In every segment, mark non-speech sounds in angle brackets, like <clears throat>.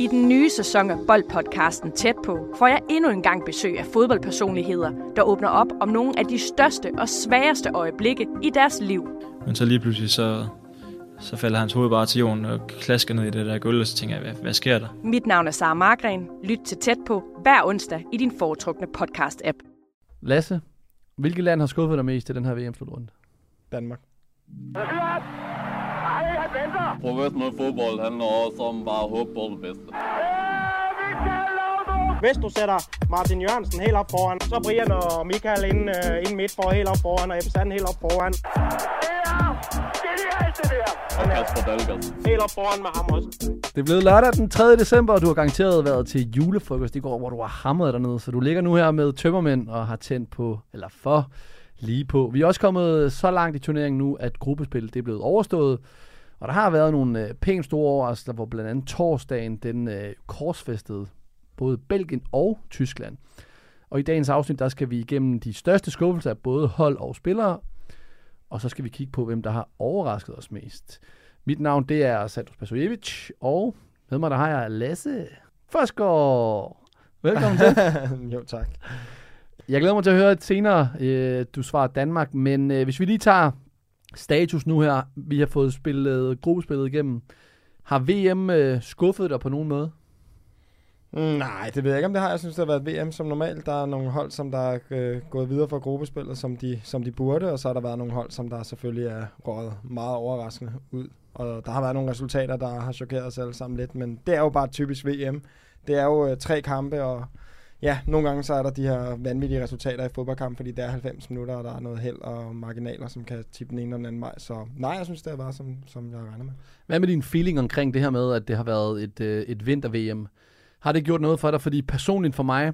I den nye sæson af Boldpodcasten Tæt på får jeg endnu en gang besøg af fodboldpersonligheder, der åbner op om nogle af de største og sværeste øjeblikke i deres liv. Men så lige pludselig så, så falder hans hoved bare til jorden og klasker ned i det der gulv, og så tænker jeg, hvad, hvad sker der? Mit navn er Sara Margren. Lyt til Tæt på hver onsdag i din foretrukne podcast-app. Lasse, hvilket land har skuffet dig mest i den her VM-slutrunde? Danmark. Professionel fodbold handler også om bare at håbe på det bedste. Hvis du sætter Martin Jørgensen helt op foran, så Brian og Michael ind, uh, ind midt for helt op foran, og Ebbe Sand helt op foran. Og Kasper Dahlgaard. Helt op foran med ham også. Det er blevet lørdag den 3. december, og du har garanteret været til julefrokost i går, hvor du har hamret dernede. Så du ligger nu her med tømmermænd og har tændt på, eller for, lige på. Vi er også kommet så langt i turneringen nu, at gruppespillet det er blevet overstået. Og der har været nogle øh, pænt store overraskelser, hvor blandt andet torsdagen den øh, korsfæstede både Belgien og Tyskland. Og i dagens afsnit, der skal vi igennem de største skuffelser af både hold og spillere, og så skal vi kigge på, hvem der har overrasket os mest. Mit navn, det er Sandro Spasojevic, og med mig, der har jeg Lasse Forsgaard. Velkommen til. <laughs> jo, tak. Jeg glæder mig til at høre et senere, øh, du svarer Danmark, men øh, hvis vi lige tager status nu her, vi har fået spillet gruppespillet igennem. Har VM øh, skuffet dig på nogen måde? Mm, nej, det ved jeg ikke, om det har. Jeg synes, det har været VM som normalt. Der er nogle hold, som der er øh, gået videre fra gruppespillet, som de, som de burde, og så har der været nogle hold, som der selvfølgelig er røget meget overraskende ud. Og der har været nogle resultater, der har chokeret os alle sammen lidt, men det er jo bare typisk VM. Det er jo øh, tre kampe, og ja, nogle gange så er der de her vanvittige resultater i fodboldkamp, fordi det er 90 minutter, og der er noget held og marginaler, som kan tippe den ene eller den anden vej. Så nej, jeg synes, det er bare, som, som jeg regner med. Hvad med din feeling omkring det her med, at det har været et, øh, et vinter-VM? Har det gjort noget for dig? Fordi personligt for mig,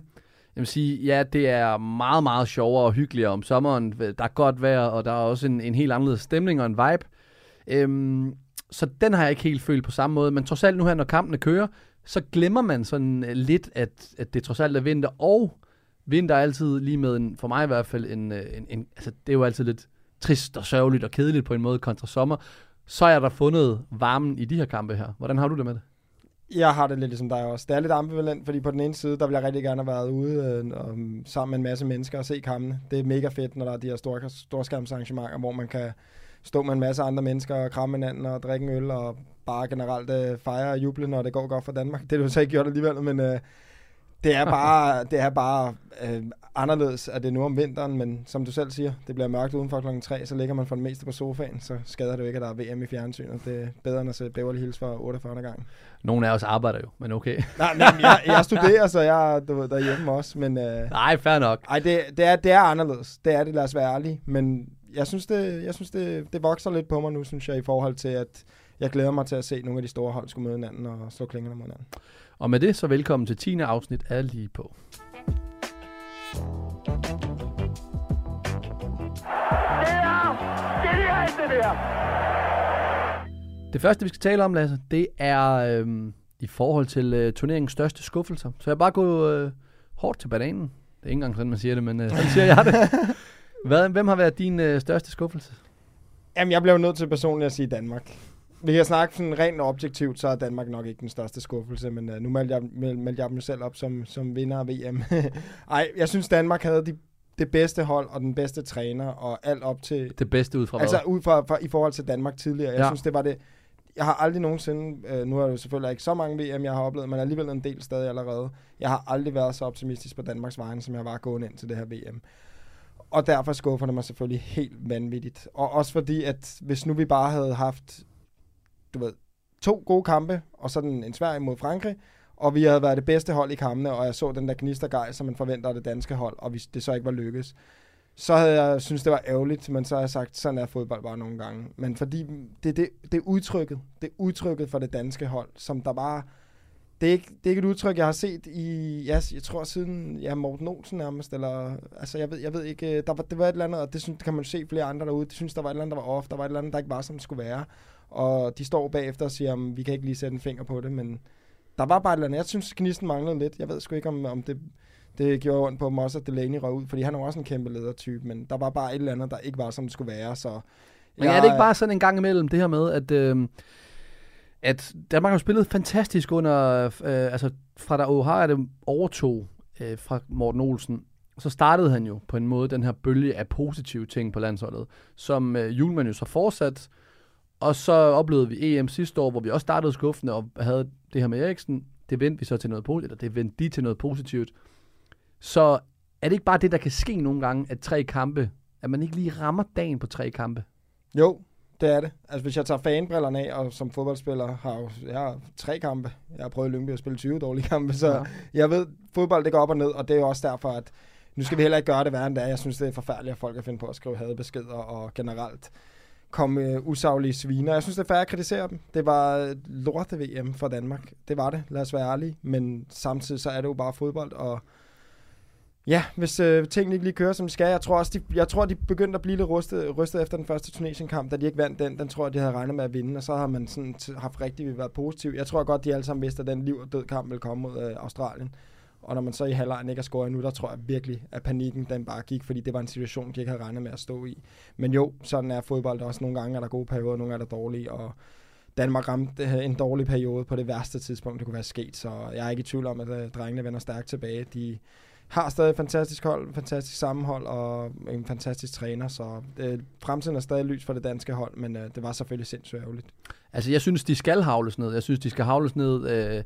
jeg vil sige, ja, det er meget, meget sjovere og hyggeligere om sommeren. Der er godt vejr, og der er også en, en helt anderledes stemning og en vibe. Øhm, så den har jeg ikke helt følt på samme måde. Men trods alt nu her, når kampene kører, så glemmer man sådan øh, lidt, at, at det trods alt er vinter. Og vinter er altid lige med, en, for mig i hvert fald, en, øh, en, en, altså det er jo altid lidt trist og sørgeligt og kedeligt på en måde kontra sommer. Så er der fundet varmen i de her kampe her. Hvordan har du det med det? Jeg har det lidt ligesom dig også. Det er lidt ambivalent, fordi på den ene side, der vil jeg rigtig gerne have været ude øh, og, mm, sammen med en masse mennesker og se kampene. Det er mega fedt, når der er de her store, storskærmsarrangementer, hvor man kan stå med en masse andre mennesker og kramme hinanden og drikke en øl og bare generelt øh, fejre og juble, når det går godt for Danmark. Det har du så ikke gjort alligevel, men øh, det er bare, <laughs> det er bare øh, anderledes, at det er nu om vinteren, men som du selv siger, det bliver mørkt udenfor klokken 3, så ligger man for det meste på sofaen, så skader det jo ikke, at der er VM i fjernsynet. Det er bedre end at se Beverly Hills for 48 gang. Nogle af os arbejder jo, men okay. <laughs> Nej, nej jeg, jeg <laughs> studerer, så jeg du ved, derhjemme også, men... Øh, Nej, fair nok. ej, det, det, er, det er anderledes. Det er det, lad os være ærlige, men jeg synes, det, jeg synes det, det vokser lidt på mig nu, synes jeg, i forhold til, at jeg glæder mig til at se nogle af de store hold skulle møde hinanden og slå klingerne mod hinanden. Og med det, så velkommen til 10. afsnit af Lige på. Det første, vi skal tale om, Lasse, det er øhm, i forhold til øh, turneringens største skuffelser. Så jeg bare gå øh, hårdt til bananen. Det er ikke engang sådan, man siger det, men øh, sådan siger jeg det. <laughs> Hvad, hvem har været din øh, største skuffelse? Jamen, jeg bliver jo nødt til personligt at sige Danmark. Vi kan snakke sådan rent objektivt, så er Danmark nok ikke den største skuffelse, men uh, nu meldte jeg, meld, meldte jeg dem selv op som, som vinder af VM. <laughs> Ej, jeg synes Danmark havde de, det bedste hold og den bedste træner og alt op til... Det bedste ud fra Altså ud fra, fra, i forhold til Danmark tidligere. Jeg ja. synes, det var det... Jeg har aldrig nogensinde... Øh, nu er det jo selvfølgelig ikke så mange VM, jeg har oplevet, men alligevel en del stadig allerede. Jeg har aldrig været så optimistisk på Danmarks vegne, som jeg var gående ind til det her VM. Og derfor skuffer det mig selvfølgelig helt vanvittigt. Og også fordi, at hvis nu vi bare havde haft, du ved, to gode kampe, og sådan en Sverige mod Frankrig, og vi havde været det bedste hold i kampene, og jeg så den der gnistergej, som man forventer af det danske hold, og hvis det så ikke var lykkes, så havde jeg synes det var ærgerligt, men så har jeg sagt, sådan er fodbold bare nogle gange. Men fordi det, det, det er udtrykket, det er udtrykket for det danske hold, som der bare, det er, ikke, det er ikke et udtryk, jeg har set i, ja, jeg tror siden, ja, Morten Olsen nærmest, eller, altså jeg ved, jeg ved ikke, øh, der var, det var et eller andet, og det, synes, det kan man se flere andre derude, det synes, der var et eller andet, der var off, der var et eller andet, der ikke var, som det skulle være. Og de står bagefter og siger, "Jamen, vi kan ikke lige sætte en finger på det, men der var bare et eller andet. Jeg synes, gnisten manglede lidt. Jeg ved sgu ikke, om, om det, det gjorde ondt på også, at Delaney røg ud, fordi han er også en kæmpe ledertype, men der var bare et eller andet, der ikke var, som det skulle være, så... Men er det ikke bare sådan en gang imellem, det her med, at, øh, at Danmark har spillet fantastisk under, øh, altså fra da O'Hara det overtog øh, fra Morten Olsen, så startede han jo på en måde den her bølge af positive ting på landsholdet, som øh, Julemand jo så fortsat, og så oplevede vi EM sidste år, hvor vi også startede skuffende og havde det her med Eriksen. Det vendte vi så til noget positivt, eller det vendte de til noget positivt. Så er det ikke bare det, der kan ske nogle gange, at tre kampe, at man ikke lige rammer dagen på tre kampe? Jo, det er det. Altså hvis jeg tager fanbrillerne af, og som fodboldspiller har jo, jeg har tre kampe. Jeg har prøvet i Lyngby at spille 20 dårlige kampe, så ja. jeg ved, fodbold det går op og ned, og det er jo også derfor, at nu skal vi heller ikke gøre det værre end det er. Jeg synes, det er forfærdeligt, at folk kan finde på at skrive hadebeskeder og generelt komme øh, usaglige sviner. Jeg synes, det er fair at kritisere dem. Det var øh, lorte VM for Danmark. Det var det, lad os være ærlige. Men samtidig så er det jo bare fodbold, og Ja, hvis øh, tingene ikke lige kører, som de skal. Jeg tror også, de, jeg tror, de begyndte at blive lidt rystet, rystet efter den første Tunesien-kamp, da de ikke vandt den. Den tror jeg, de havde regnet med at vinde, og så har man sådan haft rigtig været positiv. Jeg tror godt, de alle sammen vidste, at den liv og død kamp ville komme mod øh, Australien. Og når man så i halvlejen ikke har scoret nu, der tror jeg virkelig, at panikken den bare gik, fordi det var en situation, de ikke havde regnet med at stå i. Men jo, sådan er fodbold også. Nogle gange er der gode perioder, nogle er der dårlige, og Danmark ramte øh, en dårlig periode på det værste tidspunkt, det kunne være sket. Så jeg er ikke i tvivl om, at øh, drengene vender stærkt tilbage. De har stadig et fantastisk hold, fantastisk sammenhold og en fantastisk træner, så øh, fremtiden er stadig lys for det danske hold, men øh, det var selvfølgelig sindssygt ærgerligt. Altså jeg synes, de skal havles ned. Jeg synes, de skal havles ned øh,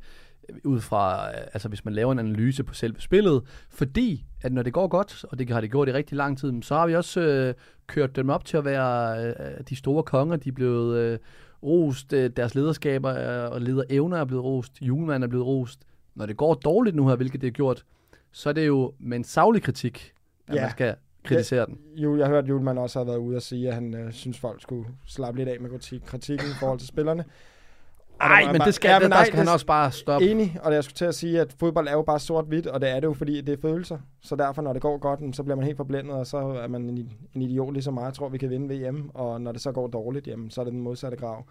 ud fra, øh, altså hvis man laver en analyse på selve spillet, fordi at når det går godt, og det har det gjort i rigtig lang tid, så har vi også øh, kørt dem op til at være øh, de store konger. De er blevet øh, rost, øh, deres lederskaber øh, og lederevner er blevet rost, Julemand er blevet rost. Når det går dårligt nu her, hvilket det er gjort, så er det jo med en savlig kritik, at ja. man skal kritisere den. Jo, jeg har hørt, at Julemand også har været ude og sige, at han øh, synes, folk skulle slappe lidt af med kritik, kritikken i forhold til spillerne. Nej, men det skal, ja, men det, der skal han også bare stoppe. Enig, og jeg skulle til at sige, at fodbold er jo bare sort-hvidt, og det er det jo, fordi det er følelser. Så derfor, når det går godt, så bliver man helt forblændet, og så er man en, en idiot ligesom mig. Jeg tror, vi kan vinde VM, og når det så går dårligt, jamen, så er det den modsatte grav.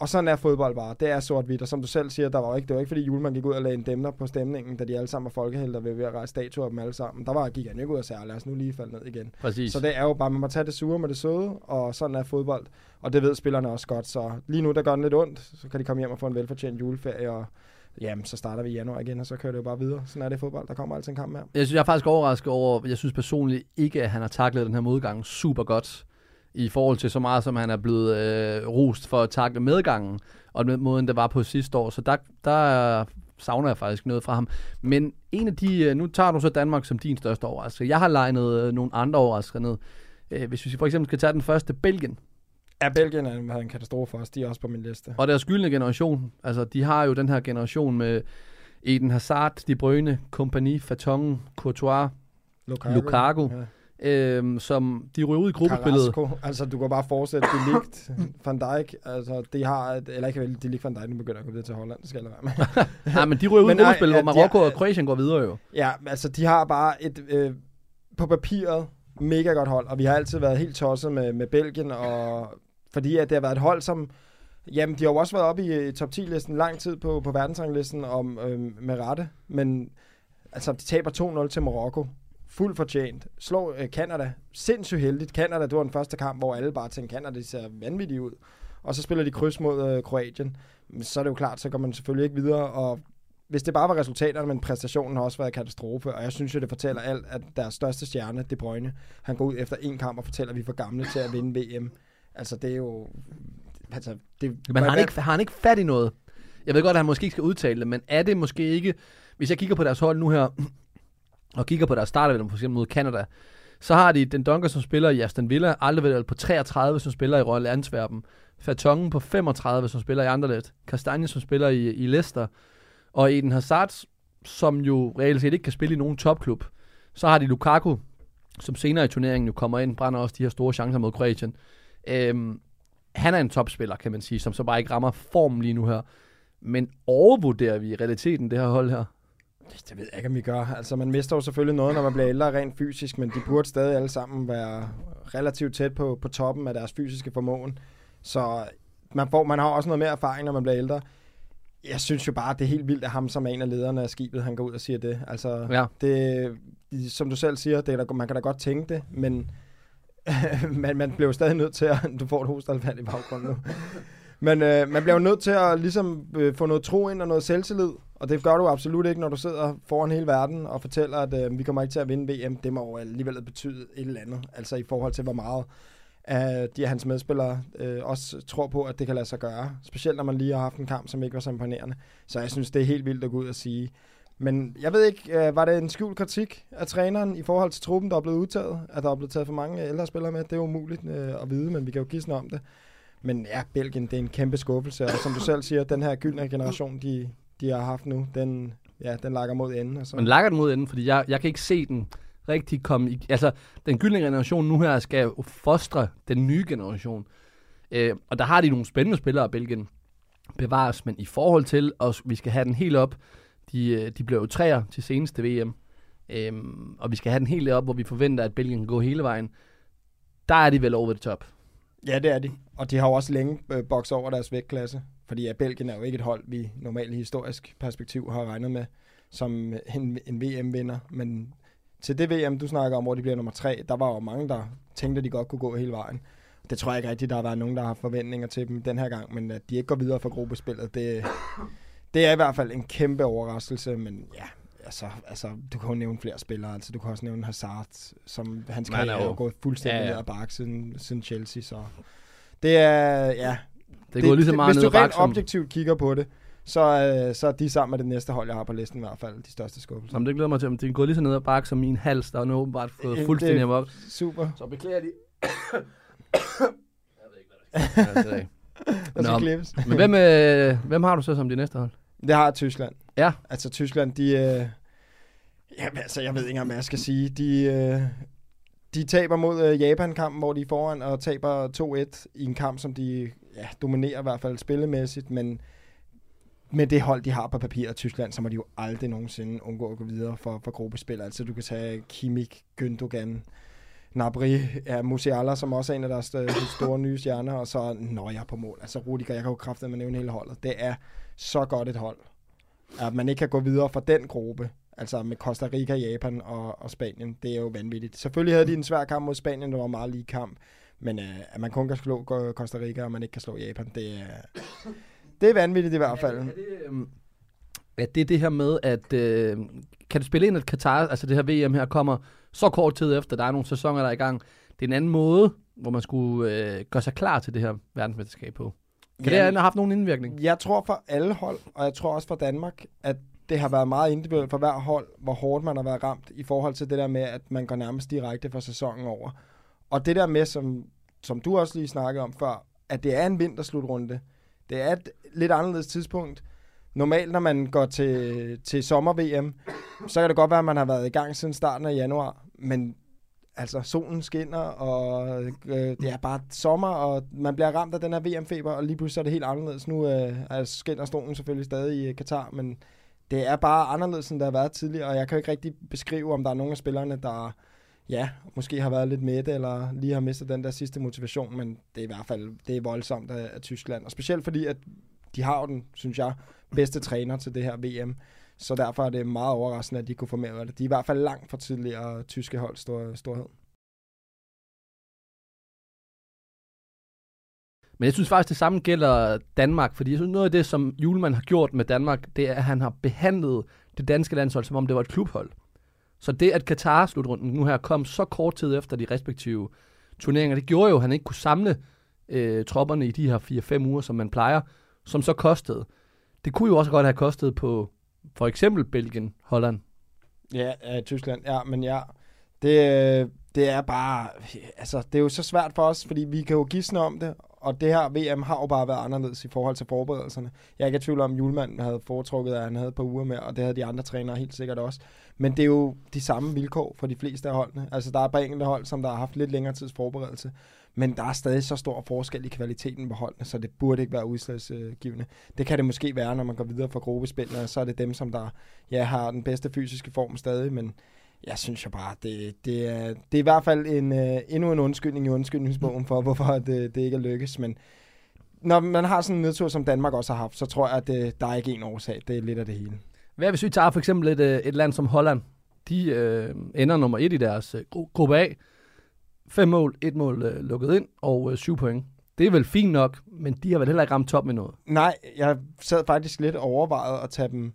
Og sådan er fodbold bare. Det er sort-hvidt. Og som du selv siger, der var ikke, det var ikke fordi Julemand gik ud og lagde en dæmner på stemningen, da de alle sammen var folkehelter ved, ved at rejse statuer af dem alle sammen. Der var, gik han ikke ud og sagde, lad os nu lige falde ned igen. Præcis. Så det er jo bare, man må tage det sure med det søde, og sådan er fodbold. Og det ved spillerne også godt. Så lige nu, der gør den lidt ondt, så kan de komme hjem og få en velfortjent juleferie, og jamen, så starter vi i januar igen, og så kører det jo bare videre. Sådan er det i fodbold. Der kommer altid en kamp her. Jeg synes, jeg er faktisk overrasket over, jeg synes personligt ikke, at han har taklet den her modgang super godt i forhold til så meget, som han er blevet øh, rost for at takle medgangen, og den måden, det var på sidste år. Så der, der savner jeg faktisk noget fra ham. Men en af de, øh, nu tager du så Danmark som din største overraskelse. Jeg har legnet øh, nogle andre overraskelser ned. Øh, hvis vi for eksempel skal tage den første, Belgien. Ja, Belgien er en katastrofe for os. De er også på min liste. Og deres gyldne generation. Altså, de har jo den her generation med Eden Hazard, De Bruyne, Kompagni, Fatongen, Courtois, Lukaku. Lukaku. Ja øhm, som de ryger ud i gruppespillet. Carrasco, altså du kan bare fortsætte, de ligt <coughs> Van Dijk, altså de har, et, eller ikke vel, de ligt Van Dijk, nu begynder at gå videre til Holland, det skal jeg være med. <laughs> Nej, men de ryger ud i gruppespillet, hvor Marokko ja, og Kroatien går videre jo. Ja, altså de har bare et, øh, på papiret, mega godt hold, og vi har altid været helt tosset med, med Belgien, og fordi at det har været et hold, som Jamen, de har jo også været oppe i top 10-listen lang tid på, på verdensranglisten om, øh, med rette, men altså, de taber 2-0 til Marokko fuldt fortjent. Slår øh, Canada. Sindssygt heldigt. Canada, det var den første kamp, hvor alle bare tænkte, Canada det ser vanvittigt ud. Og så spiller de kryds mod øh, Kroatien. Men så er det jo klart, så går man selvfølgelig ikke videre. Og hvis det bare var resultaterne, men præstationen har også været katastrofe. Og jeg synes jo, det fortæller alt, at deres største stjerne, De Bruyne, han går ud efter en kamp og fortæller, at vi er for gamle til at vinde VM. Altså, det er jo... Altså, det, men har han, ikke, har han ikke fat i noget? Jeg ved godt, at han måske ikke skal udtale det, men er det måske ikke... Hvis jeg kigger på deres hold nu her, og kigger på deres starter, for eksempel mod Canada, så har de den Dunker, som spiller i Aston Villa, Alderweireld på 33, som spiller i Royal Antwerpen, Fatongen på 35, som spiller i Anderlecht, Kastanje, som spiller i, i Leicester, og Eden Hazard, som jo reelt set ikke kan spille i nogen topklub. Så har de Lukaku, som senere i turneringen jo kommer ind, brænder også de her store chancer mod Kroatien. Øhm, han er en topspiller, kan man sige, som så bare ikke rammer formen lige nu her. Men overvurderer vi i realiteten det her hold her? Det ved jeg ikke, om vi gør. Altså, man mister jo selvfølgelig noget, når man bliver ældre rent fysisk, men de burde stadig alle sammen være relativt tæt på, på toppen af deres fysiske formåen. Så man, får, man har også noget mere erfaring, når man bliver ældre. Jeg synes jo bare, at det er helt vildt, at ham som er en af lederne af skibet, han går ud og siger det. Altså, ja. det, som du selv siger, det er der, man kan da godt tænke det, men <laughs> man, man bliver jo stadig nødt til at... <laughs> Du får et hostalfald i baggrunden nu. <laughs> Men øh, man bliver jo nødt til at ligesom øh, få noget tro ind og noget selvtillid. Og det gør du absolut ikke, når du sidder foran hele verden og fortæller, at øh, vi kommer ikke til at vinde VM. Det må jo alligevel betyde et eller andet. Altså i forhold til, hvor meget øh, de af hans medspillere øh, også tror på, at det kan lade sig gøre. Specielt når man lige har haft en kamp, som ikke var så imponerende. Så jeg synes, det er helt vildt at gå ud og sige. Men jeg ved ikke, øh, var det en skjult kritik af træneren i forhold til truppen, der er blevet udtaget? At der er blevet taget for mange ældre spillere med? Det er umuligt øh, at vide, men vi kan jo gisne om det. Men ja, Belgien, det er en kæmpe skuffelse. Og som du selv siger, den her gyldne generation, de, de har haft nu, den, ja, den lakker mod enden. Og så. Men lakker den mod enden, fordi jeg, jeg kan ikke se den rigtig komme i... Altså, den gyldne generation nu her skal fostre den nye generation. Øh, og der har de nogle spændende spillere, Belgien bevares, men i forhold til, at vi skal have den helt op, de, øh, de blev jo træer til seneste VM, øhm, og vi skal have den helt op, hvor vi forventer, at Belgien kan gå hele vejen. Der er de vel over the top. Ja, det er de. Og de har jo også længe øh, bokset over deres vægtklasse. Fordi at Belgien er jo ikke et hold, vi normalt i historisk perspektiv har regnet med som en, en VM-vinder. Men til det VM, du snakker om, hvor de bliver nummer tre, der var jo mange, der tænkte, at de godt kunne gå hele vejen. Det tror jeg ikke rigtigt, der har været nogen, der har forventninger til dem den her gang, men at de ikke går videre fra gruppespillet, det, det er i hvert fald en kæmpe overraskelse, men ja, altså, altså, du kan jo nævne flere spillere. Altså, du kan også nævne Hazard, som hans er karriere er jo- gået fuldstændig ja, ja. ned ad bakke siden, siden Chelsea. Så det er, ja. Det, det går lige så meget Hvis ned du rent objektivt kigger på det, så, øh, så er de sammen med det næste hold, jeg har på listen i hvert fald, de største skuffelser. Jamen, det glæder mig til, men det går lige så ned ad bakke som min hals, der er nu åbenbart fået Øh, fuldstændig det- op. Super. Så beklager de. <coughs> jeg ved ikke, hvad <laughs> der skal Nå. klippes. Men hvem, øh, hvem har du så som de næste hold? Det har Tyskland. Ja. Altså Tyskland, de... Øh, jamen, altså, jeg ved ikke engang, hvad jeg skal sige. De, øh, de taber mod øh, Japan-kampen, hvor de er foran, og taber 2-1 i en kamp, som de ja, dominerer i hvert fald spillemæssigt, men med det hold, de har på papiret Tyskland, så må de jo aldrig nogensinde undgå at gå videre for, for gruppespil. Altså du kan tage Kimmich, Gündogan, Nabri, ja, Musiala, som også er en af deres øh, store nye stjerner, og så Nøjer på mål. Altså Rudiger, jeg kan jo man nævne hele holdet. Det er så godt et hold, at man ikke kan gå videre fra den gruppe, altså med Costa Rica, Japan og, og Spanien, det er jo vanvittigt. Selvfølgelig havde de en svær kamp mod Spanien, det var en meget lige kamp, men øh, at man kun kan slå Costa Rica, og man ikke kan slå Japan, det er, det er vanvittigt i hvert fald. Er det, øhm, er det det her med, at øh, kan du spille ind, at Katar, altså det her VM her, kommer så kort tid efter, der er nogle sæsoner, der er i gang. Det er en anden måde, hvor man skulle øh, gøre sig klar til det her verdensmesterskab på. Kan Ja, det have haft nogen indvirkning? Jeg tror for alle hold, og jeg tror også for Danmark, at det har været meget individuelt for hver hold, hvor hårdt man har været ramt i forhold til det der med, at man går nærmest direkte for sæsonen over. Og det der med, som, som du også lige snakkede om før, at det er en vinterslutrunde. Det er et lidt anderledes tidspunkt. Normalt, når man går til, til sommer-VM, så kan det godt være, at man har været i gang siden starten af januar, men altså solen skinner, og øh, det er bare sommer, og man bliver ramt af den her VM-feber, og lige pludselig er det helt anderledes. Nu øh, altså, skinner solen selvfølgelig stadig i øh, Katar, men det er bare anderledes, end det har været tidligere, og jeg kan jo ikke rigtig beskrive, om der er nogle af spillerne, der ja, måske har været lidt med eller lige har mistet den der sidste motivation, men det er i hvert fald det er voldsomt af, af Tyskland. Og specielt fordi, at de har jo den, synes jeg, bedste træner til det her VM. Så derfor er det meget overraskende, at de kunne få med det. De er i hvert fald langt fra tidligere tyske hold stor, storhed. Men jeg synes faktisk, det samme gælder Danmark, fordi jeg synes, noget af det, som Julemand har gjort med Danmark, det er, at han har behandlet det danske landshold, som om det var et klubhold. Så det, at Katar-slutrunden nu her kom så kort tid efter de respektive turneringer, det gjorde jo, at han ikke kunne samle øh, tropperne i de her 4-5 uger, som man plejer, som så kostede. Det kunne jo også godt have kostet på for eksempel Belgien, Holland. Ja, øh, Tyskland. Ja, men ja, det, øh, det er bare, altså det er jo så svært for os, fordi vi kan jo gisne om det, og det her VM har jo bare været anderledes i forhold til forberedelserne. Jeg er ikke i tvivl om, at julemanden havde foretrukket, at han havde et par uger med, og det havde de andre trænere helt sikkert også. Men det er jo de samme vilkår for de fleste af holdene. Altså der er bare enkelte hold, som der har haft lidt længere tids forberedelse, men der er stadig så stor forskel i kvaliteten på holdene, så det burde ikke være udslagsgivende. Det kan det måske være, når man går videre fra gruppespillene, så er det dem, som der ja, har den bedste fysiske form stadig, men jeg synes jo bare, det, det, er, det er i hvert fald en, uh, endnu en undskyldning i undskyldningsbogen for, hvorfor det, det ikke er lykkes, men når man har sådan en nedtur, som Danmark også har haft, så tror jeg, at det, der er ikke en årsag. Det er lidt af det hele. Hvad hvis vi tager for eksempel et, øh, et land som Holland? De øh, ender nummer et i deres øh, gru- gruppe A. Fem mål, et mål øh, lukket ind og øh, syv point. Det er vel fint nok, men de har vel heller ikke ramt top med noget. Nej, jeg sad faktisk lidt og overvejet at tage dem,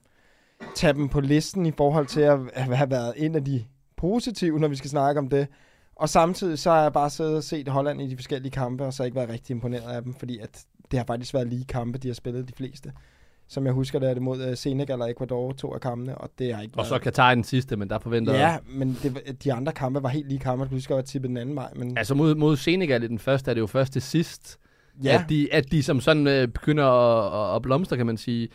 tage dem på listen i forhold til at have været en af de positive, når vi skal snakke om det. Og samtidig så har jeg bare siddet og set Holland i de forskellige kampe, og så ikke været rigtig imponeret af dem, fordi at det har faktisk været lige kampe, de har spillet de fleste. Som jeg husker, det er det mod øh, Senegal og Ecuador, to af kampene, og det har ikke Og så været... Katar i den sidste, men der forventer Ja, men det, var- de andre kampe var helt lige kampe, du husker, at tippet den anden vej. Men Altså mod, mod Senegal i den første er det jo først til sidst, ja, at, de, at de som sådan øh, begynder at, at blomstre, kan man sige,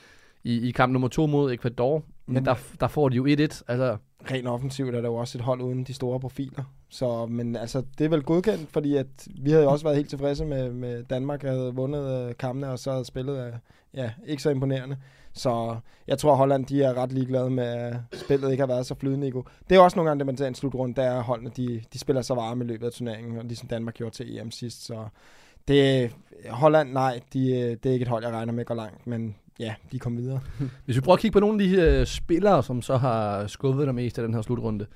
i, i kamp nummer to mod Ecuador. Men Men- der, der får de jo 1-1. Altså, rent offensivt er der jo også et hold uden de store profiler. Så, men altså, det er vel godkendt, fordi at vi havde jo også været helt tilfredse med, med Danmark havde vundet øh, kampene, og så havde spillet øh, ja, ikke så imponerende. Så jeg tror, Holland de er ret ligeglade med, at spillet ikke har været så flydende. Nico. Det er også nogle gange, det man tager en slutrunde, der er holdene, de, de spiller så varme i løbet af turneringen, og ligesom Danmark gjorde til EM sidst. Så det, Holland, nej, de, øh, det er ikke et hold, jeg regner med går langt, men ja, de kom videre. <laughs> Hvis vi prøver at kigge på nogle af de her spillere, som så har skubbet dig mest af den her slutrunde.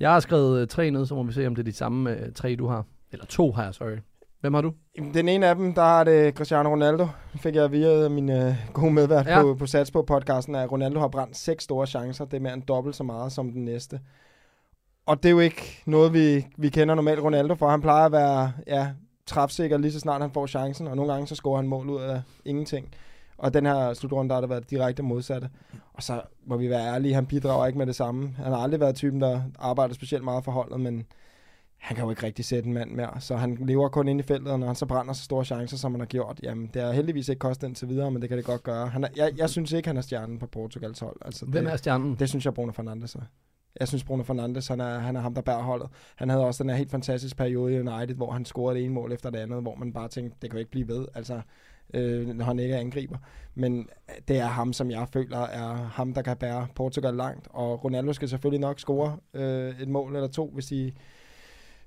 Jeg har skrevet øh, tre ned, så må vi se, om det er de samme øh, tre, du har. Eller to har jeg, sorry. Hvem har du? Den ene af dem, der er det Cristiano Ronaldo. Fik jeg via min øh, gode medvært ja. på, på Sats på podcasten, at Ronaldo har brændt seks store chancer. Det er mere end dobbelt så meget som den næste. Og det er jo ikke noget, vi, vi kender normalt Ronaldo for. Han plejer at være ja, træfsikker lige så snart han får chancen, og nogle gange så scorer han mål ud af ingenting. Og den her slutrunde, der har det været direkte modsatte. Og så må vi være ærlige, han bidrager ikke med det samme. Han har aldrig været typen, der arbejder specielt meget for holdet, men han kan jo ikke rigtig sætte en mand mere. Så han lever kun inde i feltet, og når han så brænder så store chancer, som han har gjort, jamen det har heldigvis ikke kostet indtil videre, men det kan det godt gøre. Han er, jeg, jeg synes ikke, han er stjernen på Portugals hold. Altså, Hvem det, er stjernen? det synes jeg, Bruno Fernandes er. Jeg synes, Bruno Fernandes, han er, han er ham, der bærer holdet. Han havde også den her helt fantastiske periode i United, hvor han scorede det ene mål efter det andet, hvor man bare tænkte, det kan jo ikke blive ved, altså, øh, når han ikke er angriber. Men det er ham, som jeg føler er ham, der kan bære Portugal langt. Og Ronaldo skal selvfølgelig nok score øh, et mål eller to, hvis de,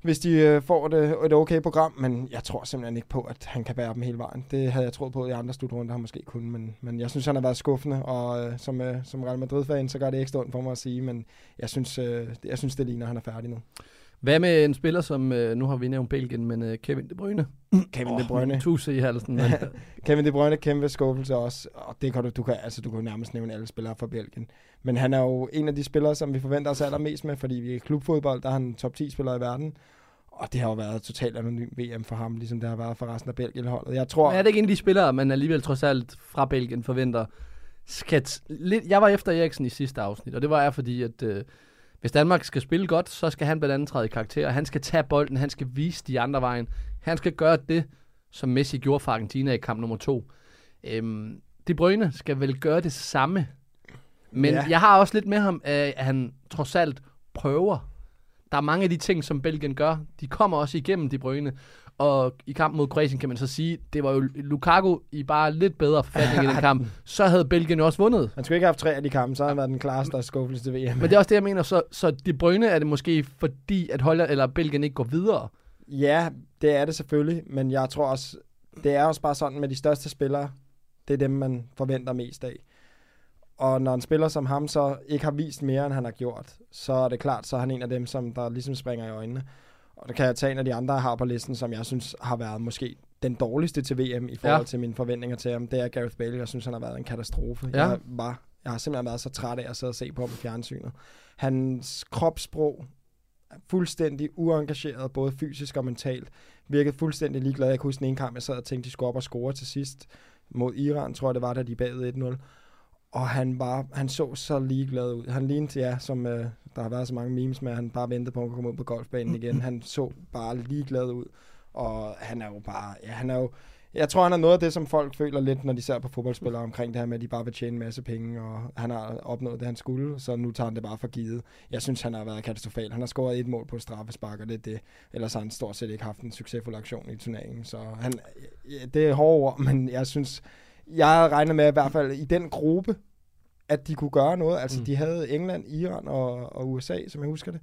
hvis de øh, får et, et okay program, men jeg tror simpelthen ikke på, at han kan bære dem hele vejen. Det havde jeg troet på i andre slutrunder, han måske kunne, men, men jeg synes, han har været skuffende, og øh, som, øh, som Real Madrid-fan, så gør det ikke ondt for mig at sige, men jeg synes, øh, jeg synes det ligner, at han er færdig nu. Hvad med en spiller, som øh, nu har vi nævnt Belgien, men øh, Kevin De Bruyne? Kevin De Bruyne. <laughs> Tusse i halsen. Men, <laughs> Kevin De Bruyne, kæmpe skuffelse også, og det kan du, du kan, altså, du kan nærmest nævne alle spillere fra Belgien. Men han er jo en af de spillere, som vi forventer os allermest med, fordi vi er i klubfodbold, der er han top 10 spiller i verden. Og det har jo været totalt anonym VM for ham, ligesom det har været for resten af Belgien-holdet. Jeg tror... er det ikke en af de spillere, man alligevel trods alt fra Belgien forventer? Skal t- lidt, jeg var efter Eriksen i sidste afsnit, og det var jeg, fordi at øh, hvis Danmark skal spille godt, så skal han blandt andet træde i karakter. Han skal tage bolden, han skal vise de andre vejen. Han skal gøre det, som Messi gjorde for Argentina i kamp nummer to. Øhm, De Bruyne skal vel gøre det samme. Men ja. Jeg har også lidt med ham, at han trods alt prøver. Der er mange af de ting, som Belgien gør. De kommer også igennem De Bruyne. Og i kampen mod Kroatien kan man så sige, det var jo Lukaku i bare lidt bedre forfatning i den <laughs> kamp. Så havde Belgien jo også vundet. Han skulle ikke have haft tre af de kampe, så har han været den klareste skuffelse til VM. Men det er også det, jeg mener. Så, så De Bruyne er det måske fordi, at Holland eller Belgien ikke går videre. Ja, det er det selvfølgelig, men jeg tror også, det er også bare sådan med de største spillere, det er dem, man forventer mest af. Og når en spiller som ham så ikke har vist mere, end han har gjort, så er det klart, så er han en af dem, som der ligesom springer i øjnene. Og det kan jeg tage en af de andre, jeg har på listen, som jeg synes har været måske den dårligste til VM i forhold Ja. til mine forventninger til ham. Det er Gareth Bale. Jeg synes, han har været en katastrofe. Ja. Jeg, var, jeg har simpelthen været så træt af at sidde og se på ham i fjernsynet. Hans kropssprog er fuldstændig uengageret, både fysisk og mentalt. Virkede fuldstændig ligeglad. Jeg kan huske den ene kamp, jeg sad og tænkte, de skulle op og score til sidst mod Iran, tror jeg det var, da de bagede 1-0. Og han, var, han så så ligeglad ud. Han lignede, ja, som øh, der har været så mange memes med, at han bare ventede på at komme ud på golfbanen <laughs> igen. Han så bare ligeglad ud. Og han er jo bare, ja, han er jo, jeg tror, han er noget af det, som folk føler lidt, når de ser på fodboldspillere omkring det her med, at de bare vil tjene en masse penge, og han har opnået det, han skulle, så nu tager han det bare for givet. Jeg synes, han har været katastrofal. Han har scoret et mål på straffespark, og det er det. Ellers har han stort set ikke haft en succesfuld aktion i turneringen. Så han, ja, det er hårde ord, <laughs> men jeg synes, jeg regnet med, at i hvert fald i den gruppe, at de kunne gøre noget. Altså, Mm. de havde England, Iran og, og USA, som jeg husker det.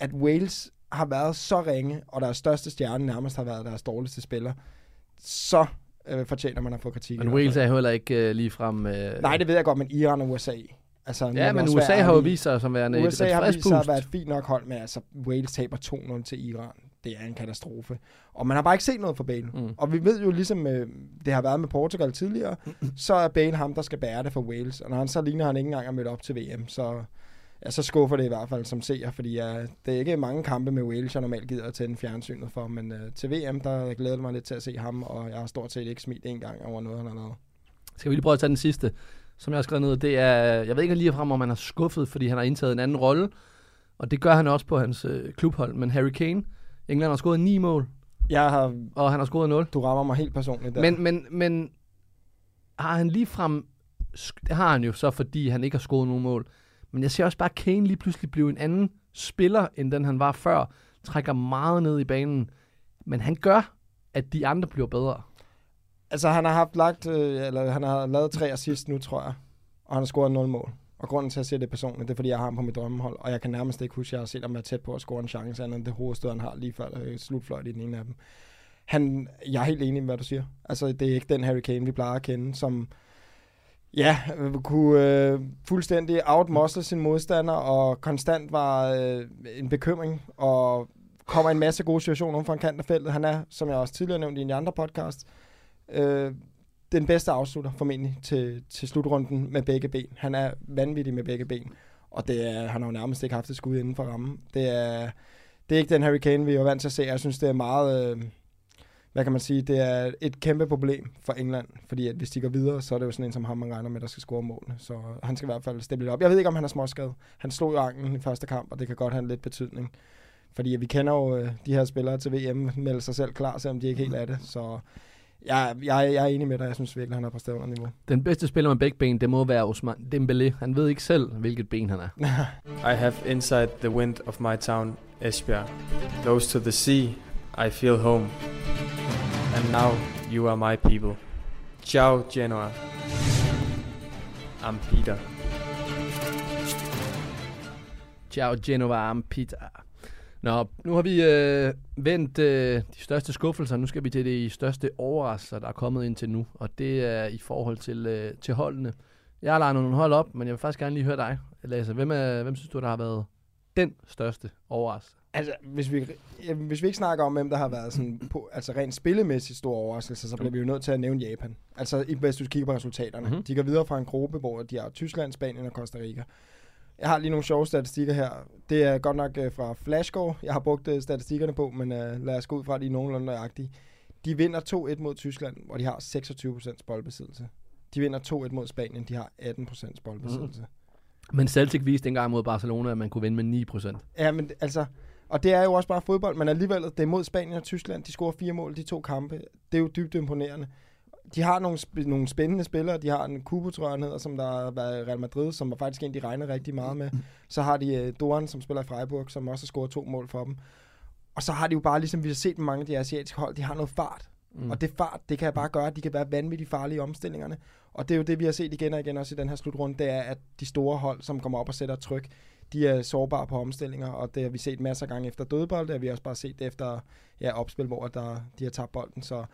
At Wales har været så ringe, og deres største stjerne nærmest har været deres dårligste spiller, så øh, fortjener man at få kritik. Men Wales er heller ikke øh, ligefrem... Øh, Nej, det ved jeg godt, men Iran og USA. Altså, Ja, men USA har jo vist sig som værende USA et, et har vist sig at være et fint nok hold, men altså Wales taber 2-0 til Iran. Det er en katastrofe. Og man har bare ikke set noget fra Bale. Mm. Og vi ved jo ligesom, øh, det har været med Portugal tidligere, <clears throat> så er Bale ham, der skal bære det for Wales. Og når han så ligner, han ikke engang er mødt op til VM, så, ja, så skuffer det i hvert fald som seer, fordi ja, det er ikke mange kampe med Wales, jeg normalt gider at tænde fjernsynet for, men øh, til VM, der glæder jeg mig lidt til at se ham, og jeg har stort set ikke smidt en gang over noget, han har lavet. Skal vi lige prøve at tage den sidste, som jeg har skrevet ned. Det er, jeg ved ikke lige frem, om han er skuffet, fordi han har indtaget en anden rolle. Og det gør han også på hans øh, klubhold. Men Harry Kane, England har scoret 9 mål, Jeg har, og han har scoret 0. du rammer mig helt personligt der. Men, men, men har han lige frem... Det har han jo så, fordi han ikke har scoret nogen mål. Men jeg ser også bare Kane lige pludselig blive en anden spiller, end den han var før. Trækker meget ned i banen. Men han gør, at de andre bliver bedre. Altså, han har haft lagt, øh, eller han har lavet tre assist nu, tror jeg. Og han har scoret 0 mål. Og grunden til, at jeg siger det personligt, det er, fordi jeg har ham på mit drømmehold. Og jeg kan nærmest ikke huske, at jeg har set ham være tæt på at score en chance, andet end det hovedstød, han har lige før øh, slutfløjt i den ene af dem. Han, jeg er helt enig med, hvad du siger. Altså, det er ikke den Harry Kane, vi plejer at kende, som ja, kunne øh, fuldstændig outmuscle sin modstander, og konstant var øh, en bekymring, og kommer en masse gode situationer om for en kant af feltet. Han er, som jeg også tidligere nævnte i en andre podcast, øh, den bedste afslutter formentlig til, til slutrunden med begge ben. Han er vanvittig med begge ben, og det er, han har jo nærmest ikke haft et skud inden for rammen. Det er, det er ikke den Harry Kane, vi er vant til at se. Jeg synes, det er meget... Øh, hvad kan man sige, det er et kæmpe problem for England, fordi at hvis de går videre, så er det jo sådan en som ham, man regner med, der skal score målene. Så han skal i hvert fald steppe lidt op. Jeg ved ikke, om han er småskadet. Han slog jo anklen i første kamp, og det kan godt have en lidt betydning. Fordi vi kender jo øh, de her spillere til VM, melder sig selv klar, selvom de ikke helt er det. Så jeg, jeg, jeg er enig med dig. Jeg synes virkelig, han har præsteret under niveau. Den bedste spiller med begge ben, det må være Osman Dembélé. Han ved ikke selv, hvilket ben han er. <laughs> I have inside the wind of my town, Esbjerg. Close to the sea, I feel home. And now you are my people. Ciao, Genoa. I'm Peter. Ciao Genova Ampita. Nå, nu har vi øh, vendt øh, de største skuffelser. Nu skal vi til de største overraskelser, der er kommet ind til nu. Og det er i forhold til, øh, til holdene. Jeg har lagt nogle hold op, men jeg vil faktisk gerne lige høre dig, Lasse. Hvem, er, hvem synes du, der har været den største overraskelse? Altså, hvis vi, ja, hvis vi ikke snakker om, hvem der har været sådan på, altså rent spillemæssigt store overraskelser, så bliver vi jo nødt til at nævne Japan. Altså, hvis du kigger på resultaterne. Mhm. Mm-hmm. De går videre fra en gruppe, hvor de har Tyskland, Spanien og Costa Rica. Jeg har lige nogle sjove statistikker her. Det er godt nok øh, fra Flashscore, jeg har brugt øh, statistikkerne på, men øh, lad os gå ud fra, at de er nogenlunde nøjagtige. De vinder 2-1 mod Tyskland, hvor de har 26% boldbesiddelse. De vinder 2-1 mod Spanien, de har 18% boldbesiddelse. Men Celtic viste engang mod Barcelona, at man kunne vinde med 9%. Ja, men altså, og det er jo også bare fodbold, men alligevel, det er mod Spanien og Tyskland. De scorer fire mål de to kampe. Det er jo dybt imponerende. De har nogle, sp- nogle spændende spillere. De har en Kubo, tror jeg, hedder, som der har været i Real Madrid, som var faktisk en, de regner rigtig meget med. Så har de uh, Doran, som spiller i Freiburg, som også har scoret to mål for dem. Og så har de jo bare, ligesom vi har set med mange af de asiatiske hold, de har noget fart. Mm. Og det fart, det kan bare gøre, at de kan være vanvittigt farlige i omstillingerne. Og det er jo det, vi har set igen og igen også i den her slutrunde, det er, at de store hold, som kommer op og sætter tryk, de er sårbare på omstillinger, og det har vi set masser af gange efter dødbold, det har vi også bare set efter ja, opspil, hvor der, de har tabt bolden, så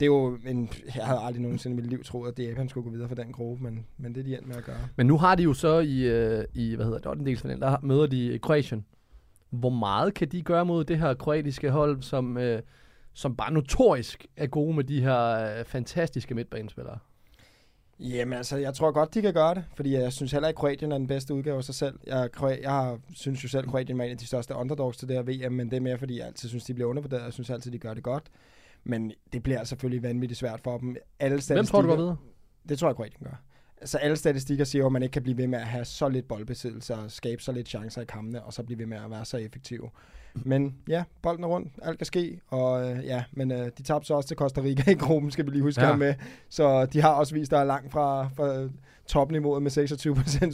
det er jo en, jeg havde aldrig nogensinde i mit liv troet, at Japan skulle gå videre for den gruppe, men, men det er de endt med at gøre. Men nu har de jo så i, øh, i hvad hedder det, 8. delsfinalen, der møder de Kroatien. Hvor meget kan de gøre mod det her kroatiske hold, som, øh, som bare notorisk er gode med de her øh, fantastiske midtbanespillere? Jamen altså, jeg tror godt, de kan gøre det, fordi jeg synes heller ikke, Kroatien er den bedste udgave af sig selv. Jeg, jeg synes jo selv, at Kroatien er en af de største underdogs til det her VM, men det er mere, fordi jeg altid synes, de bliver undervurderet. Jeg synes altid, de gør det godt. Men det bliver selvfølgelig vanvittigt svært for dem. Alle Hvem tror du går videre? Det tror jeg, Kroatien gør. Altså alle statistikker siger at man ikke kan blive ved med at have så lidt boldbesiddelse og skabe så lidt chancer i kampene, og så blive ved med at være så effektiv. Men ja, bolden er rundt, alt kan ske, og øh, ja, men øh, de tabte så også til Costa Rica i gruppen, skal vi lige huske Ja. med. Så de har også vist, der er langt fra, fra topniveauet med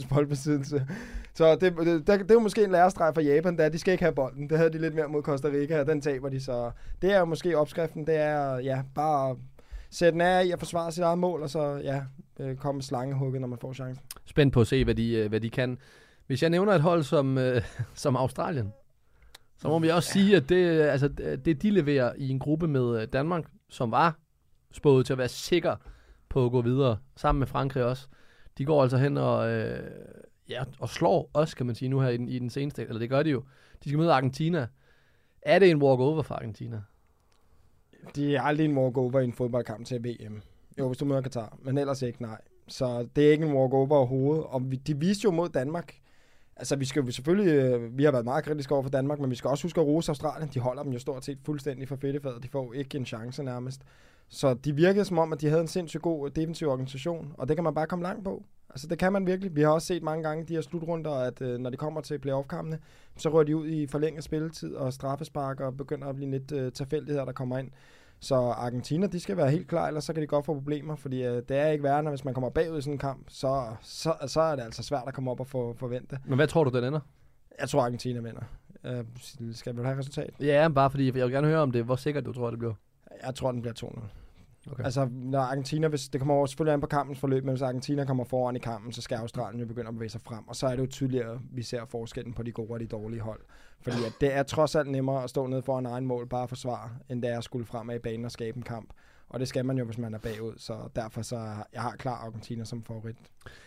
26% <laughs> boldbesiddelse. Så det, det, det, det er måske en lærestreg for Japan, der de skal ikke have bolden. Det havde de lidt mere mod Costa Rica, og den taber de, så det er jo måske opskriften, det er ja, bare sætte den af i at forsvare sit eget mål, og så ja, øh, komme slangehugget, når man får chancen. Spændt på at se, hvad de, øh, hvad de kan. Hvis jeg nævner et hold som, øh, <laughs> som Australien, så må vi også sige, at det, øh, altså, øh, det de leverer i en gruppe med øh, Danmark, som var spået til at være sikker på at gå videre, sammen med Frankrig også. De går altså hen og, øh, ja, og slår os, kan man sige, nu her i den, i den seneste, eller det gør de jo. De skal møde Argentina. Er det en walk-over for Argentina? De er aldrig en walk-over i en fodboldkamp til VM. Jo, hvis du møder Katar, men ellers ikke, nej. Så det er ikke en walk-over overhovedet. Og vi, de viste jo mod Danmark. Altså, vi skal jo selvfølgelig... Øh, vi har været meget kritiske over for Danmark, men vi skal også huske at rose Australien. De holder dem jo stort set fuldstændig for fedtefadet. De får ikke en chance nærmest. Så de virkede som om, at de havde en sindssygt god øh, defensiv organisation, og det kan man bare komme langt på. Altså, det kan man virkelig. Vi har også set mange gange de her slutrunder, at øh, når de kommer til playoff-kampene, så rører de ud i forlænget spilletid og straffespark og begynder at blive lidt øh, tilfældigheder, der kommer ind. Så Argentina, de skal være helt klar, ellers så kan de godt få problemer, fordi øh, det er ikke værre, når hvis man kommer bagud i sådan en kamp, så, så, så er det altså svært at komme op og få forvente. Men hvad tror du, den ender? Jeg tror, Argentina vinder. Øh, skal vi have resultat? Ja, bare fordi jeg vil gerne høre om det. Hvor sikkert du tror, det bliver. Jeg tror, den bliver 2-0. Okay. Altså, når Argentina, hvis, det kommer over selvfølgelig an på kampens forløb, men hvis Argentina kommer foran i kampen, så skal Australien jo begynde at bevæge sig frem. Og så er det jo tydeligere, at vi ser forskellen på de gode og de dårlige hold. Fordi at det er trods alt nemmere at stå nede foran egen mål, bare at forsvare, end det er at skulle fremad i banen og skabe en kamp. Og det skal man jo, hvis man er bagud. Så derfor så jeg har klar Argentina som favorit.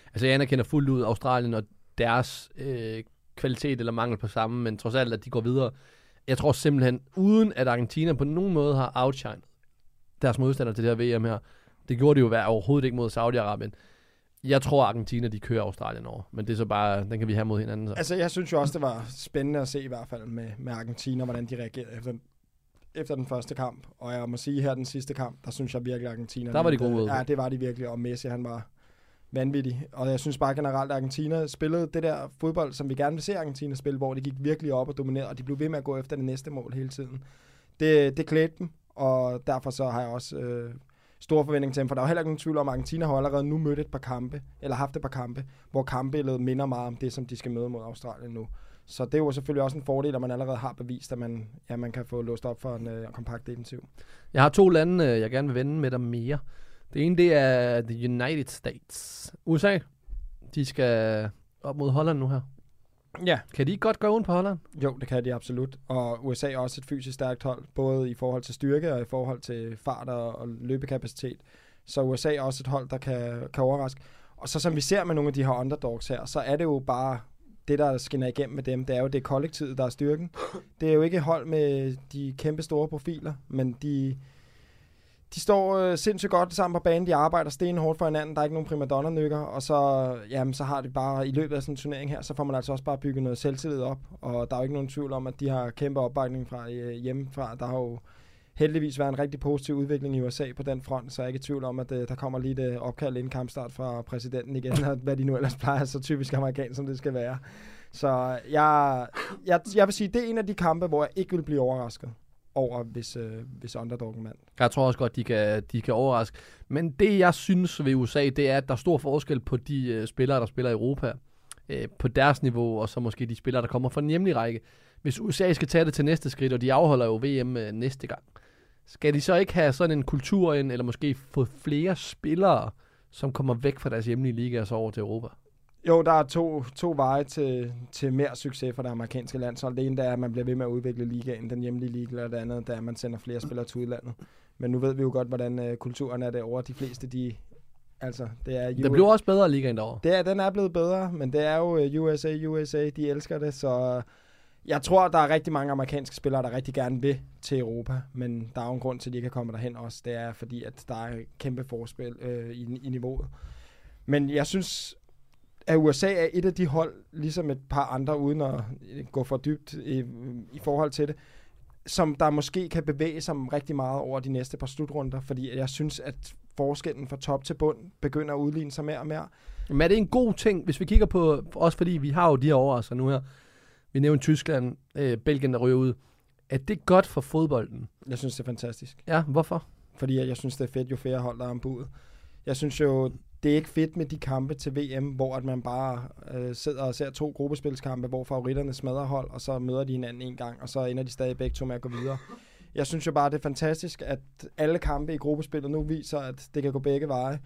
Altså, jeg anerkender fuldt ud Australien og deres øh, kvalitet eller mangel på samme, men trods alt, at de går videre. Jeg tror simpelthen, uden at Argentina på nogen måde har outshined deres modstander til det her VM her, det gjorde de jo være overhovedet ikke mod Saudi-Arabien. Jeg tror, Argentina, de kører Australien over. Men det er så bare, den kan vi have mod hinanden. Så. Altså, jeg synes jo også, det var spændende at se i hvert fald med, med Argentina, hvordan de reagerede efter, efter den første kamp. Og jeg må sige, her den sidste kamp, der synes jeg virkelig, Argentina... Der var de gode ud. Ja, det var de virkelig, og Messi, han var vanvittig. Og jeg synes bare generelt, at Argentina spillede det der fodbold, som vi gerne vil se Argentina spille, hvor de gik virkelig op og dominerede, og de blev ved med at gå efter det næste mål hele tiden. Det, det klædte dem, og derfor så har jeg også øh, store forventninger til ham, for der er jo heller ikke nogen tvivl om, at Argentina har allerede nu mødt et par kampe, eller haft et par kampe, hvor kampbilledet minder meget om det, som de skal møde mod Australien nu. Så det er jo selvfølgelig også en fordel, at man allerede har bevist, at man, ja, man kan få låst op for en øh, kompakt defensiv. Jeg har to lande, øh, jeg gerne vil vende med dig mere. Det ene, det er The United States. USA, de skal op mod Holland nu her. Ja, Kan de ikke godt gøre ondt på Holland? jo, det kan de absolut. Og USA er også et fysisk stærkt hold, både i forhold til styrke og i forhold til fart og, og løbekapacitet. Så USA er også et hold, der kan, kan overraske. Og så som vi ser med nogle af de her underdogs her, så er det jo bare det, der skinner igennem med dem, det er jo det kollektivet, der er styrken. Det er jo ikke hold med de kæmpe store profiler, men de, de står øh, sindssygt godt sammen på banen, de arbejder stenhårdt for hinanden, der er ikke nogen primadonna-nykker, og så, jamen, så har de bare i løbet af sådan en turnering her, så får man altså også bare bygget noget selvtillid op, og der er jo ikke nogen tvivl om, at de har kæmpe opbakning fra øh, hjemmefra. Der har jo heldigvis været en rigtig positiv udvikling i USA på den front, så jeg er ikke i tvivl om, at øh, der kommer lige et øh, opkald inden kampstart fra præsidenten igen, og hvad de nu ellers plejer, så typisk amerikansk, som det skal være. Så jeg, jeg, jeg vil sige, det er en af de kampe, hvor jeg ikke vil blive overrasket over, hvis, øh, hvis underdoggen mand. Jeg tror også godt, de kan, de kan overraske. Men det, jeg synes ved USA, det er, at der er stor forskel på de øh, spillere, der spiller i Europa. Øh, på deres niveau, og så måske de spillere, der kommer fra den hjemlige række. Hvis USA skal tage det til næste skridt, og de afholder jo VM øh, næste gang, skal de så ikke have sådan en kultur ind, eller måske få flere spillere, som kommer væk fra deres hjemlige liga og så over til Europa? Jo, der er to, to veje til, til mere succes for det amerikanske landshold. Det ene det er, at man bliver ved med at udvikle ligaen, den hjemlige liga, og det andet det er, at man sender flere spillere til udlandet. Men nu ved vi jo godt, hvordan øh, kulturen er derovre. De fleste, de... Altså, det er... Der bliver også bedre ligaen derovre. Det er, den er blevet bedre, men det er jo øh, USA, USA, de elsker det, så jeg tror, der er rigtig mange amerikanske spillere, der rigtig gerne vil til Europa, men der er jo en grund til, at de ikke kan komme derhen også. Det er fordi, at der er kæmpe forspil øh, i, i niveauet. Men jeg synes, at USA er et af de hold, ligesom et par andre, uden at gå for dybt i, i forhold til det, som der måske kan bevæge sig rigtig meget over de næste par slutrunder, fordi jeg synes, at forskellen fra top til bund begynder at udligne sig mere og mere. Men er det en god ting, hvis vi kigger på, også fordi vi har jo de her overraskelser nu her, vi nævnte Tyskland, øh, Belgien, der ryger ud. Er det godt for fodbolden? Jeg synes, det er fantastisk. Ja, hvorfor? Fordi jeg, jeg synes, det er fedt, jo flere hold, der er ombud. Jeg synes jo, det er ikke fedt med de kampe til VM, hvor at man bare øh, sidder og ser to gruppespilskampe, hvor favoritterne smadrer hold, og så møder de hinanden en gang, og så ender de stadig begge to med at gå videre. Jeg synes jo bare, det er fantastisk, at alle kampe i gruppespillet nu viser, at det kan gå begge veje.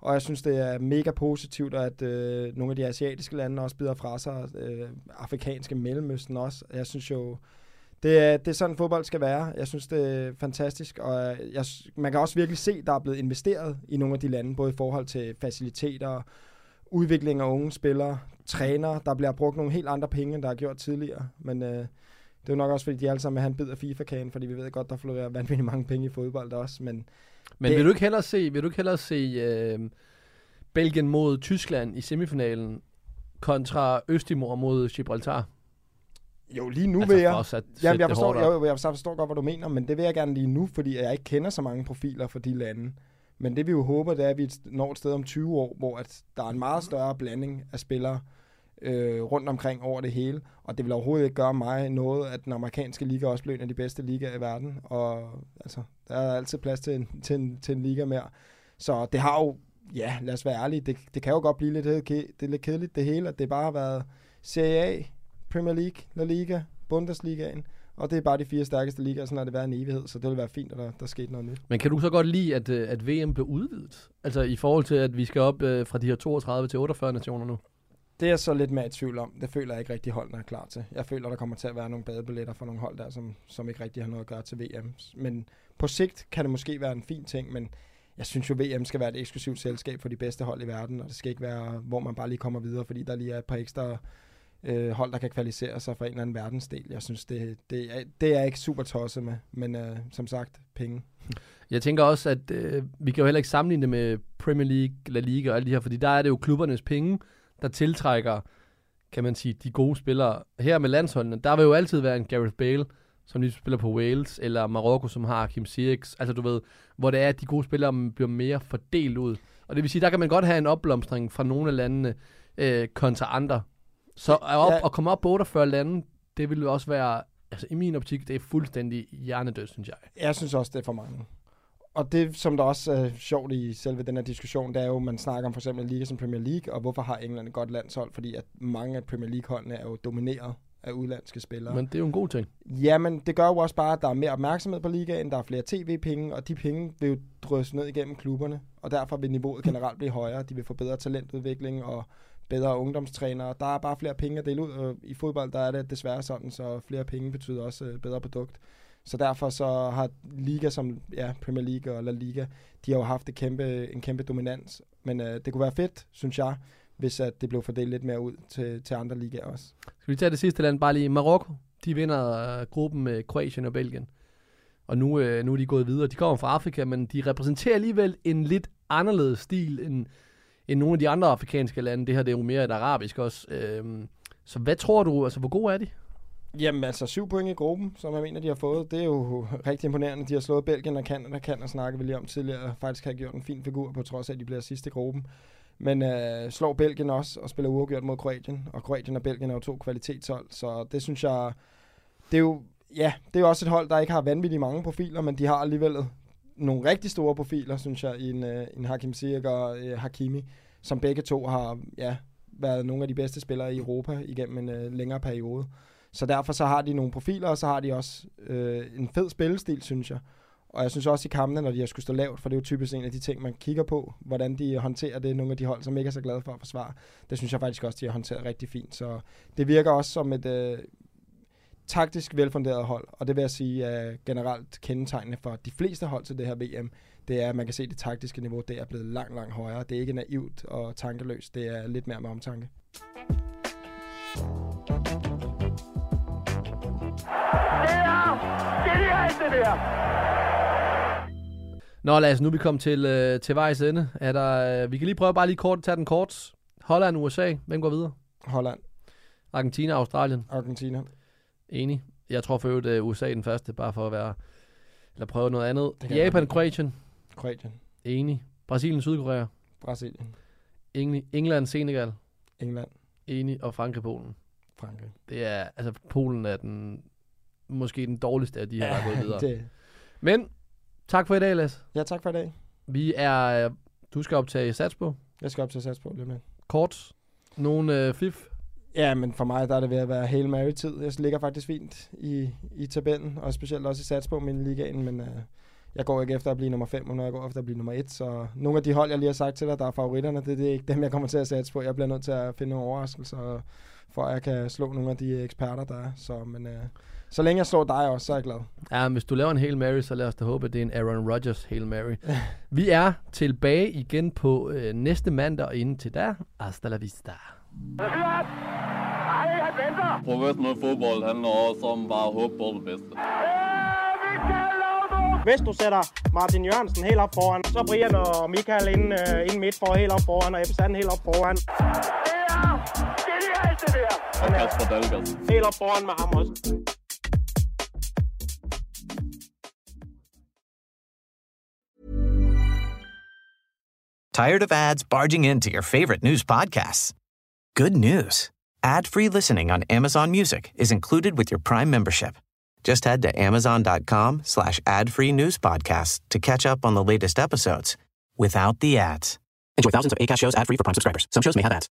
Og jeg synes, det er mega positivt, at øh, nogle af de asiatiske lande også bider fra sig. Øh, afrikanske Mellemøsten også. Jeg synes jo, det er, det er sådan, fodbold skal være. Jeg synes, det er fantastisk, og jeg, man kan også virkelig se, at der er blevet investeret i nogle af de lande, både i forhold til faciliteter, udvikling af unge spillere, træner. Der bliver brugt nogle helt andre penge, end der er gjort tidligere. Men øh, Det er jo nok også, fordi de alle sammen vil have en bid af FIFA-kagen, fordi vi ved godt, der florerer vanvittigt mange penge i fodbold også, men Men Det- vil du ikke hellere se, vil du ikke hellere se øh, Belgien mod Tyskland i semifinalen kontra Østimor mod Gibraltar? Jo, lige nu altså vil jeg... Jamen, jeg forstår, jeg, jeg, jeg forstår godt, hvad du mener, men det vil jeg gerne lige nu, fordi jeg ikke kender så mange profiler for de lande. Men det vi jo håber, det er, at vi når et sted om 20 år, hvor at der er en meget større blanding af spillere øh, rundt omkring over det hele. Og det vil overhovedet ikke gøre mig noget, at den amerikanske liga også bliver en af de bedste ligaer i verden. Og altså, der er altid plads til en, til en, til en liga mere. Så det har jo, ja, lad os være ærlige, det, det kan jo godt blive lidt, ke- det er lidt kedeligt det hele, at det bare har været Serie A, Premier League, La Liga, Bundesligaen, og det er bare de fire stærkeste ligaer, sådan har det været en evighed, så det vil være fint, at der, der skete noget nyt. Men kan du så godt lide, at, øh, at VM blev udvidet? Altså i forhold til, at vi skal op øh, fra de her 32 til 48 nationer nu? Det er så lidt mere i tvivl om. Det føler jeg ikke rigtig holdene er klar til. Jeg føler, der kommer til at være nogle badebilletter for nogle hold der, som, som ikke rigtig har noget at gøre til VM. Men på sigt kan det måske være en fin ting, men jeg synes jo, VM skal være et eksklusivt selskab for de bedste hold i verden, og det skal ikke være, hvor man bare lige kommer videre, fordi der lige er et par ekstra øh, hold, der kan kvalificere sig for en eller anden verdensdel. Jeg synes, det, det, er, det er jeg ikke super tosset med, men øh, som sagt, penge. Jeg tænker også, at øh, vi kan jo heller ikke sammenligne det med Premier League, La Liga og alle de her, fordi der er det jo klubbernes penge, der tiltrækker, kan man sige, de gode spillere. Her med landsholdene, der vil jo altid være en Gareth Bale, som lige spiller på Wales, eller Marokko, som har Kim Ziyech. Altså du ved, hvor det er, at de gode spillere bliver mere fordelt ud. Og det vil sige, der kan man godt have en opblomstring fra nogle af landene øh, kontra andre. Så at, op, Ja. at komme op på 48 lande, det vil jo også være, altså i min optik, det er fuldstændig hjernedød, synes jeg. Jeg synes også, det er for mange. Og det, som der også er sjovt i selve den her diskussion, det er jo, man snakker om for eksempel en liga som Premier League, og hvorfor har England et godt landshold? Fordi at mange af Premier League-holdene er jo domineret af udlandske spillere. Men det er jo en god ting. Jamen, det gør jo også bare, at der er mere opmærksomhed på ligaen, der er flere tv-penge, og de penge vil jo drysse ned igennem klubberne, og derfor vil niveauet <clears throat> generelt blive højere. De vil få bedre talentudvikling og bedre ungdomstrænere. Der er bare flere penge at dele ud, og i fodbold der er det desværre sådan, så flere penge betyder også øh, bedre produkt. Så derfor så har liga som ja, Premier League og La Liga, de har jo haft et kæmpe, en kæmpe dominans. Men øh, det kunne være fedt, synes jeg, hvis at det blev fordelt lidt mere ud til, til andre ligaer også. Skal vi tage det sidste land, bare lige Marokko. De vinder øh, gruppen med Kroatien og Belgien. Og nu, øh, nu er de gået videre. De kommer fra Afrika, men de repræsenterer alligevel en lidt anderledes stil end, end nogle af de andre afrikanske lande. Det her det er jo mere et arabisk også. Øhm, så hvad tror du, altså hvor gode er de? Jamen altså syv point i gruppen, som jeg mener, de har fået. Det er jo <laughs> rigtig imponerende. De har slået Belgien og Canada. Canada snakke vi lige om tidligere. Faktisk har gjort en fin figur, på trods af, at de bliver sidste i gruppen. Men øh, slår Belgien også og spiller uafgjort mod Kroatien. Og Kroatien og Belgien er jo to kvalitetshold. Så det synes jeg... Det er jo, ja, det er jo også et hold, der ikke har vanvittigt mange profiler, men de har alligevel nogle rigtig store profiler, synes jeg, i en, øh, en Hakim Ziyech og øh, Hakimi, som begge to har ja, været nogle af de bedste spillere i Europa igennem en øh, længere periode. Så derfor så har de nogle profiler, og så har de også øh, en fed spillestil, synes jeg. Og jeg synes også i kampene, når de har skulle stå lavt, for det er jo typisk en af de ting, man kigger på, hvordan de håndterer det, nogle af de hold, som ikke er så glade for at forsvare. Det synes jeg faktisk også, de har håndteret rigtig fint. Så det virker også som et øh, taktisk velfunderet hold, og det vil jeg sige er generelt kendetegnende for de fleste hold til det her VM. Det er, at man kan se, at det taktiske niveau, det er blevet langt, langt højere. Det er ikke naivt og tankeløst, det er lidt mere med omtanke. Nå Lasse, nu er vi kommet til, øh, til vejs ende. Er der, øh, vi kan lige prøve bare lige kort tage den kort. Holland, USA. Hvem går videre? Holland, Argentina, Australien. Argentina. Enig. Jeg tror for øvrigt, uh, USA er den første, bare for at være... Eller prøve noget andet. Japan. Kroatien. Kroatien, Enig. Brasilien, Sydkorea. Brasilien, Enig. England, Senegal. England, Enig. Og Frankrig, Polen. Frankrig. Det er, altså Polen er den, måske den dårligste af de her, der er gået videre. <laughs> det, Men, tak for i dag, Lasse. ja, tak for i dag. Vi er, du skal optage Satsbo. Jeg skal op til at satse på lidt med. Kort. Nogle øh, fif. Ja, men for mig der er det ved at være Hail Mary-tid. Jeg ligger faktisk fint i, i tabellen, og specielt også i sats på min ligaen, men øh, jeg går ikke efter at blive nummer 5, når jeg går efter at blive nummer 1. Så nogle af de hold, jeg lige har sagt til dig, der er favoritterne, det, det er ikke dem, jeg kommer til at satse på. Jeg bliver nødt til at finde nogle overraskelser, for at jeg kan slå nogle af de eksperter, der er. Så, men, øh, så længe jeg slår dig også, så er jeg glad. Ja, men hvis du laver en Hail Mary, så lad os da håbe, at det er en Aaron Rodgers Hail Mary. Vi er tilbage igen på øh, næste mandag, og inden til da, hasta la vista. Professionel fodbold handler også om bare at håbe på det bedste. Hvis du sætter Martin Jørgensen helt op foran, så Brian og Michael ind, uh, ind midt for helt op foran, og Ebbe helt op foran. Og Kasper Dahlgaard. Helt op foran med ham også. Tired of ads barging into your favorite news podcasts? Good news. Ad-free listening on Amazon Music is included with your Prime membership. Just head to amazon.com slash ad-free news podcasts to catch up on the latest episodes without the ads. Enjoy thousands of ACAST shows ad-free for Prime subscribers. Some shows may have ads.